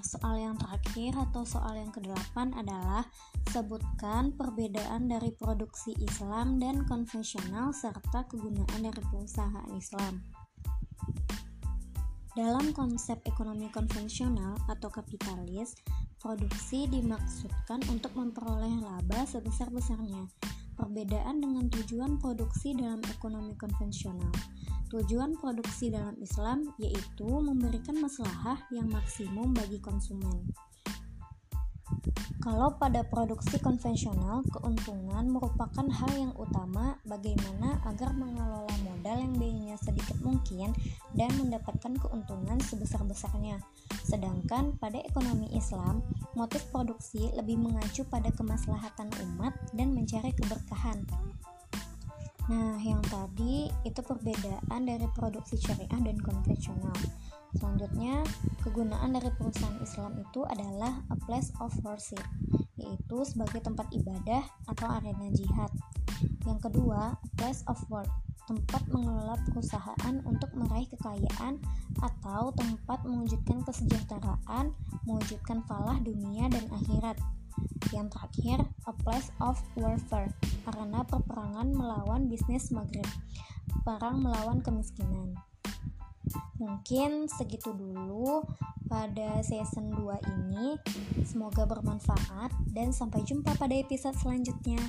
soal yang terakhir atau soal yang kedelapan adalah sebutkan perbedaan dari produksi Islam dan konvensional serta kegunaan dari perusahaan Islam. Dalam konsep ekonomi konvensional atau kapitalis, produksi dimaksudkan untuk memperoleh laba sebesar-besarnya. Perbedaan dengan tujuan produksi dalam ekonomi konvensional. Tujuan produksi dalam Islam yaitu memberikan maslahah yang maksimum bagi konsumen. Kalau pada produksi konvensional, keuntungan merupakan hal yang utama bagaimana agar mengelola modal mungkin dan mendapatkan keuntungan sebesar-besarnya. Sedangkan pada ekonomi Islam, motif produksi lebih mengacu pada kemaslahatan umat dan mencari keberkahan. Nah, yang tadi itu perbedaan dari produksi syariah dan konvensional. Selanjutnya, kegunaan dari perusahaan Islam itu adalah a place of worship, yaitu sebagai tempat ibadah atau arena jihad. Yang kedua, a place of work, tempat mengelola perusahaan untuk meraih kekayaan atau tempat mewujudkan kesejahteraan, mewujudkan falah dunia dan akhirat. Yang terakhir, a place of warfare, karena perperangan melawan bisnis Maghrib, perang melawan kemiskinan. Mungkin segitu dulu pada season 2 ini. Semoga bermanfaat dan sampai jumpa pada episode selanjutnya.